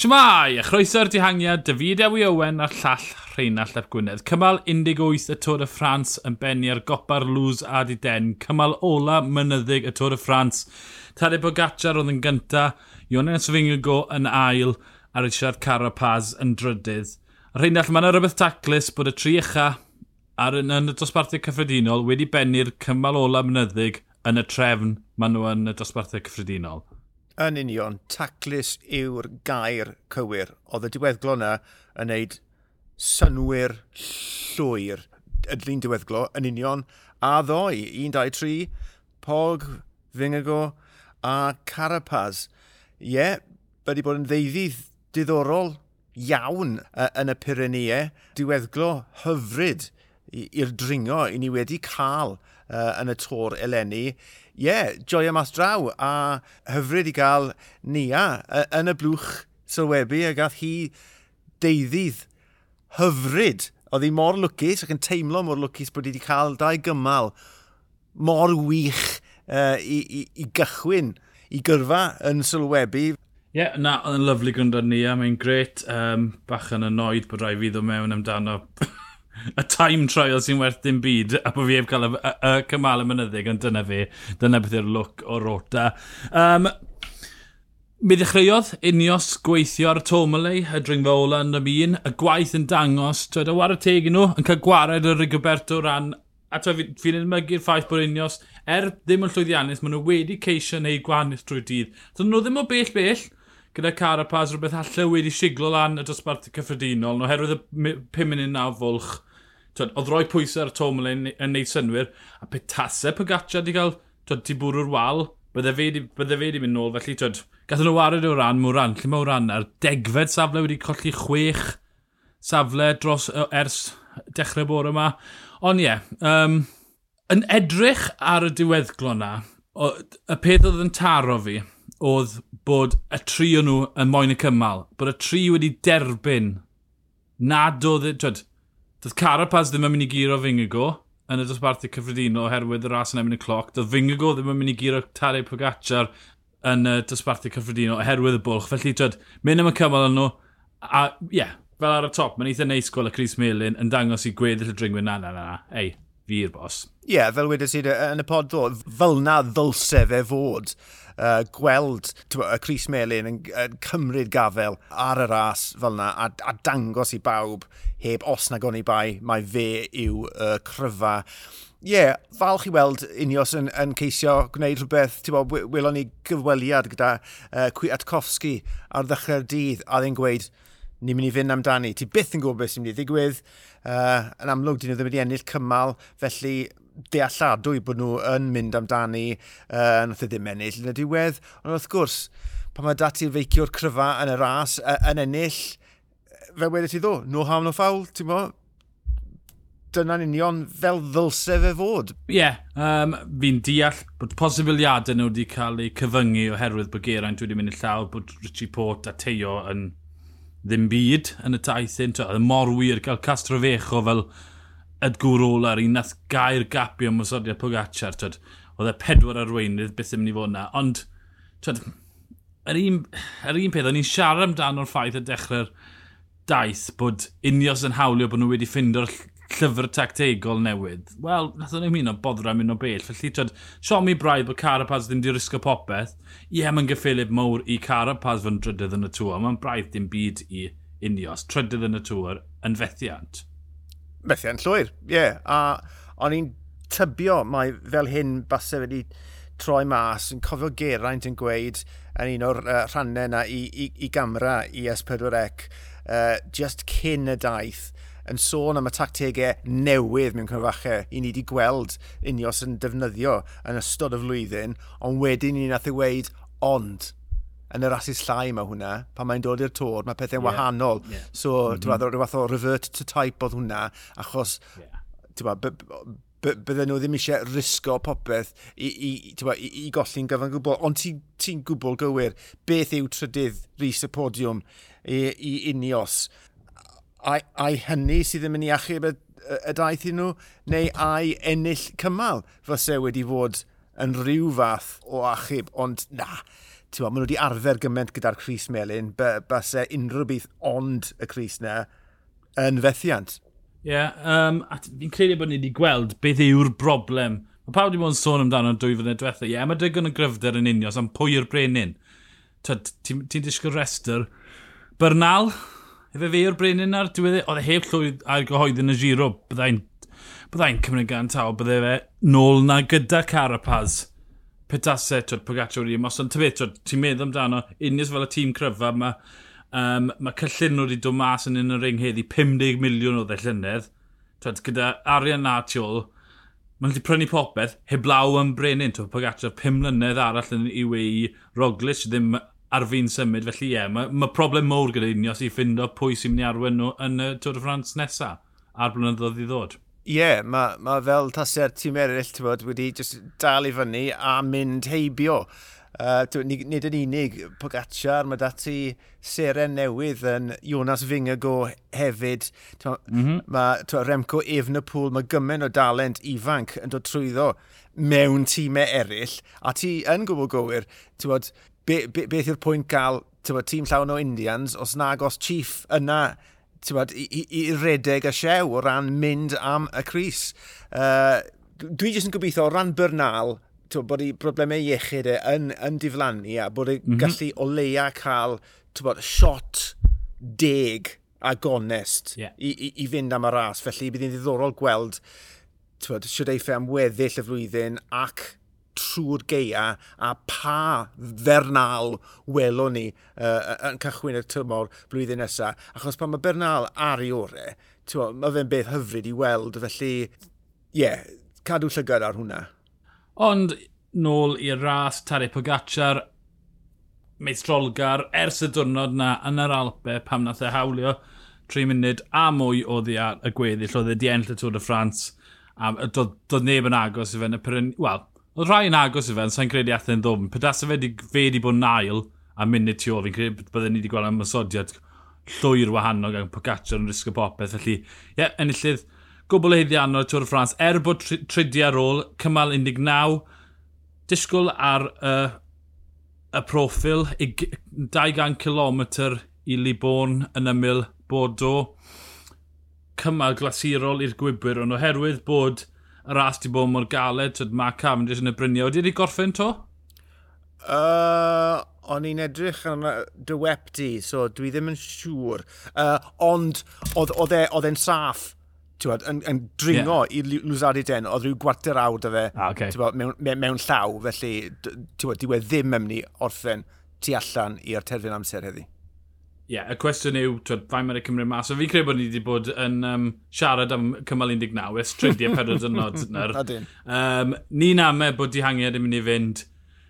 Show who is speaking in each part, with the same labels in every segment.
Speaker 1: Siamai, a chroeso'r dihangiad, David Ewi Owen a'r llall Rheinald Ap Gwynedd. Cymal 18 y Tôr y Ffrans yn benni ar gopa'r lws a di den. Cymal ola mynyddig y Tôr y Ffrans. Tade Bogacar oedd yn gynta, Ionen Sofingego yn ail a Richard Carapaz yn drydydd. Rheinald, mae yna rhywbeth taclus bod y tri echa ar yn, yn y dosbarthau cyffredinol wedi benni'r cymal ola mynyddig yn y trefn maen nhw yn y dosbarthau cyffredinol
Speaker 2: yn union taclus yw'r gair cywir. Oedd y diweddglo yna yn neud synwyr llwyr ydyn diweddglo yn union a ddoi. 1, 2, 3, Pog, Fingago a Carapaz. Ie, yeah, wedi bod yn ddeuddydd diddorol iawn yn y Pyrenee. Diweddglo hyfryd i'r dringo i ni wedi cael uh, yn y tor eleni yeah, joio mas draw a hyfryd i gael Nia yn y blwch sylwebu a gath hi deuddydd hyfryd. Oedd hi mor lwcus ac yn teimlo mor lwcus bod hi wedi cael dau gymal mor wych uh, i, i, i gychwyn i gyrfa yn sylwebu. Ie,
Speaker 1: yeah, na, oedd yn lyflu gwrando ni a mae'n gret. Um, bach yn annoyed bod rai fi ddod mewn amdano y time trial sy'n werth dim byd a bod fi ef cael y, y, y cymal y mynyddig ond dyna fi, dyna beth yw'r look o rota. Um, Mi ddechreuodd unios gweithio ar y Tomalei, y dringfa ola yn y un, y gwaith yn dangos, twyd, y war y teg nhw, yn cael gwared y Rigoberto ran, a twyd, fi'n fi edmygu'r ffaith bod unios, er ddim yn llwyddiannus, maen nhw wedi ceisio neu gwahaniaeth drwy dydd. Dyn nhw ddim o bell bell, gyda Carapaz rhywbeth allai wedi siglo lan y dosbarth cyffredinol, oherwydd y 5 munud na fwlch, Twyd, oedd roi pwysau ar y Tomlin yn yn neud synwyr, a petasau Pogaccia wedi cael twyd, ti bwrw'r wal, bydde fe wedi mynd nôl, felly twyd, gath nhw wared o ran, mwy ran, lle mae ran, a'r degfed safle wedi colli chwech safle dros ers dechrau bore yma. Ond ie, yeah, um, yn edrych ar y diweddglo na, o, y peth oedd yn taro fi, oedd bod y tri o nhw yn moyn y cymal, bod y tri wedi derbyn nad oedd, twyd, Doedd Carapaz ddim yn mynd i giro Fingigo yn y dosbarthu cyffredinol oherwydd y ras yn emyn y cloc. Doedd Fingigo ddim yn mynd i giro Tadej Pogacar yn y dosbarthu cyffredinol oherwydd y bwlch. Felly, dod, mynd am y cymal yn nhw, a ie, yeah, fel ar y top, mae'n eitha neis gweld y Chris Melin yn dangos i gweddill y dringwyr na, na, na, na, ei, fi'r bos.
Speaker 2: Ie, yeah, fel wedi sydd yn y pod ddo, fel na ddylse fe fod uh, gweld twa, y Cris Melin yn, yn cymryd gafel ar y ras fel yna a, a dangos i bawb heb os na goni bai mae fe yw uh, cryfa. Ie, yeah, falch i weld Unios yn, yn ceisio gwneud rhywbeth, ti'n bod, welon ni gyfweliad gyda uh, Cwiatkowski ar ddechrau'r dydd a ddyn gweud, ni'n mynd i fynd amdani. Ti byth yn gwybod beth sy'n mynd i ddigwydd. Uh, yn amlwg, dyn nhw ddim wedi ennill cymal, felly dealladwy bod nhw yn mynd amdani, uh, nath e ddim ennill yn y diwedd. Ond wrth gwrs, pan mae dati feicio'r cryfa yn y ras, uh, yn ennill, fe wedi ti ddo, no harm no foul, ti'n mo? Dyna'n union fel ddylse fe fod.
Speaker 1: Ie, yeah, um, fi'n deall bod posibiliadau nhw wedi cael eu cyfyngu oherwydd bod Geraint wedi mynd i llaw, bod Richie Port a Teo yn ddim byd yn y taith hyn. Oedd mor wir cael Castro Fecho fel ydgwr gŵr ola'r un nath gair gapio o Mosodiad Pogacar. Twyd. Oedd e pedwar arweinydd beth ddim yn mynd fod yna. Ond, twyd, yr un, yr un peth, o'n i'n siarad amdano'r ffaith y dechrau'r daith bod unios yn hawlio bod nhw wedi ffindio'r llyfr tactegol newydd. Wel, nath o'n ymuno boddra mynd o bell. Felly, twyd, siomi braidd bod Carapaz ddim di risgo popeth. Ie, yeah, mae'n gyffilib mawr i Carapaz fy'n drydydd yn y tŵr. Mae'n braidd dim byd i unios. Trydydd yn y tŵr yn fethiant.
Speaker 2: Fethiant llwyr, ie. Yeah. A o'n i'n tybio mae fel hyn basau wedi troi mas, yn cofio Geraint yn gweud yn un o'r uh, rhannau yna i, i, i gamra i S4C, uh, just cyn y daith, yn sôn am y tactegau newydd mewn cynryfachau i ni wedi gweld unios yn defnyddio yn ystod y flwyddyn, ond wedyn ni nath ei weid ond yn yr asus llai mae hwnna, pan mae'n dod i'r tor, mae pethau'n yeah. wahanol. Yeah. So, mm -hmm. ti'n fath o revert to type oedd hwnna, achos, yeah. ti'n bydden nhw ddim eisiau risgo popeth i, i, ba, i, i golli'n gyfan gwbl. Ond ti'n ti gwbl gywir, beth yw trydydd rhys y podiwm i, i unios? a'i hynny sydd yn mynd i achub y, y daith i nhw, neu a'i ennill cymal fyse wedi fod yn rhyw fath o achub, ond na, ti'n maen nhw wedi arfer gymaint gyda'r Cris Melin, byse unrhyw beth ond y Cris na yn fethiant.
Speaker 1: Ie, yeah, um, fi'n credu bod ni wedi gweld beth yw'r broblem. Mae pawb wedi bod yn sôn amdano dwy flynedd diwethaf. Ie, yeah, mae dygon o gryfder yn unios am pwy yw'r brenin. Ti'n ti, ti disgwyl rester. Bernal, Efe fe o'r brenin ar diwedd... E, oedd e heb llwyd ar gyhoedd yn y giro, byddai'n byddai'n cymryd gan taw, byddai fe nôl na gyda Carapaz. Petase, twyd, Pogaccio wedi ymos, ond tyfe, twyd, ti'n meddwl amdano, unios fel y tîm cryfa, mae um, ma cyllun nhw wedi dod mas yn un o'r ring heddi, 50 miliwn o ddellynedd, twyd, gyda arian na tu ôl, mae'n wedi prynu popeth heblaw am brenin. twyd, Pogaccio, 5 mlynedd arall yn i wei Roglic, ddim ar fi'n symud, felly ie, yeah, mae ma problem mowr gyda unio sy'n ffindo pwy sy'n mynd i arwen nhw yn y Tour de France nesaf a'r blynyddoedd i ddod.
Speaker 2: Ie, yeah, mae ma fel tasau'r tîm eraill bod, wedi just dal i fyny a mynd heibio. Uh, nid yn unig, Pogacar, mae dati seren newydd yn Jonas Fingago hefyd. Mm -hmm. Mae Remco Efnapool, mae gymaint o dalent ifanc yn dod trwyddo mewn tîmau eraill. A ti yn gwybod gywir, bod, be, be, beth yw'r pwynt gael tywa, tîm llawn o Indians os nag os chief yna bod, i, i, i redeg y siew o ran mynd am y Cris. Uh, dwi jyst yn gobeithio o ran Bernal tywed, bod i broblemau iechyd e yn, yn diflannu a bod ei mm -hmm. gallu o leia cael bod, shot deg a gonest yeah. i, i, i, fynd am y ras. Felly bydd hi'n ddiddorol gweld tywed, siwr ei am weddill y flwyddyn ac trwy'r geia a pa Fernal welon ni uh, yn cychwyn y tymor blwyddyn nesaf. Achos pan mae Bernal ar ei orau, mae fe'n beth hyfryd i weld, felly ie, yeah, cadw llygad ar hwnna.
Speaker 1: Ond nôl i'r ras, Tare Pogacar, meistrolgar, ers y diwrnod na yn yr Alpe pam nath e hawlio 3 munud a mwy o ddi ar y gweddill, oedd e di enll y Tôr y Ffrans, a doedd do neb yn agos i fe yn y Pyren... Wel, Oedd rhai yn agos i fe, ond sa'n credu athyn ddwm. Pedas e fe wedi bod yn ail a munud tu ôl, fi'n credu byddwn ni wedi gweld am llwyr wahanol gan Pogacar yn risgo popeth. Felly, ie, yeah, enillydd gwbl heiddiannol Tŵr y Ffrans. Er bod tridi ar ôl, cymal 19, disgwyl ar uh, y profil, 200 km i Libon yn ymyl Bordeaux. Cymal glasurol i'r gwybwyr, ond oherwydd bod y ras di bod mor galed, tyd Mark Cavendish yn y bryniau. Wedi wedi gorffen to?
Speaker 2: Uh, o'n i'n edrych yn dy web di, so dwi ddim yn siŵr. Uh, ond oedd e, e'n saff tywed, yn, yn dringo yeah. i Lwzari Den, oedd rhyw gwarter awd o fe ah, okay. tywed, mewn, mewn llaw, felly tywed, dwi ddim ymwneud orffen tu allan i'r terfyn amser heddi
Speaker 1: yeah, y cwestiwn yw, twyd, fain mae'n cymryd mas. So, fi'n credu bod ni wedi bod yn um, siarad am cymal 19, ys trydiau pedwar dynod. um, ni'n ame bod dihangiad yn mynd i fynd.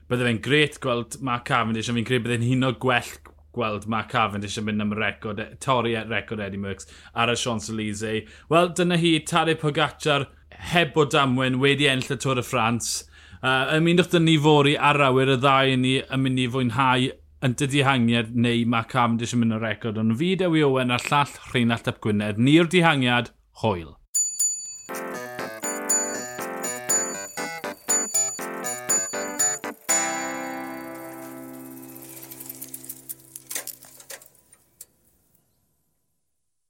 Speaker 1: Bydde fe'n gret gweld Mark Cavendish, a fi'n credu bydde'n huno gwell gweld Mark Cavendish yn mynd am record, e, torri at record Eddie Merckx ar y Sean Salise. Wel, dyna hi, Tare Pogacar, heb o damwen, wedi enll y Tôr y Ffrans. Uh, ymunwch dyn ni fori ar awyr y ddau ni yn mynd i fwynhau yn dydi hangiad neu mae Cavendish yn mynd o record ond fi Dewi Owen a'r llall Rheinald Ap Gwynedd ni'r dihangiad, hwyl.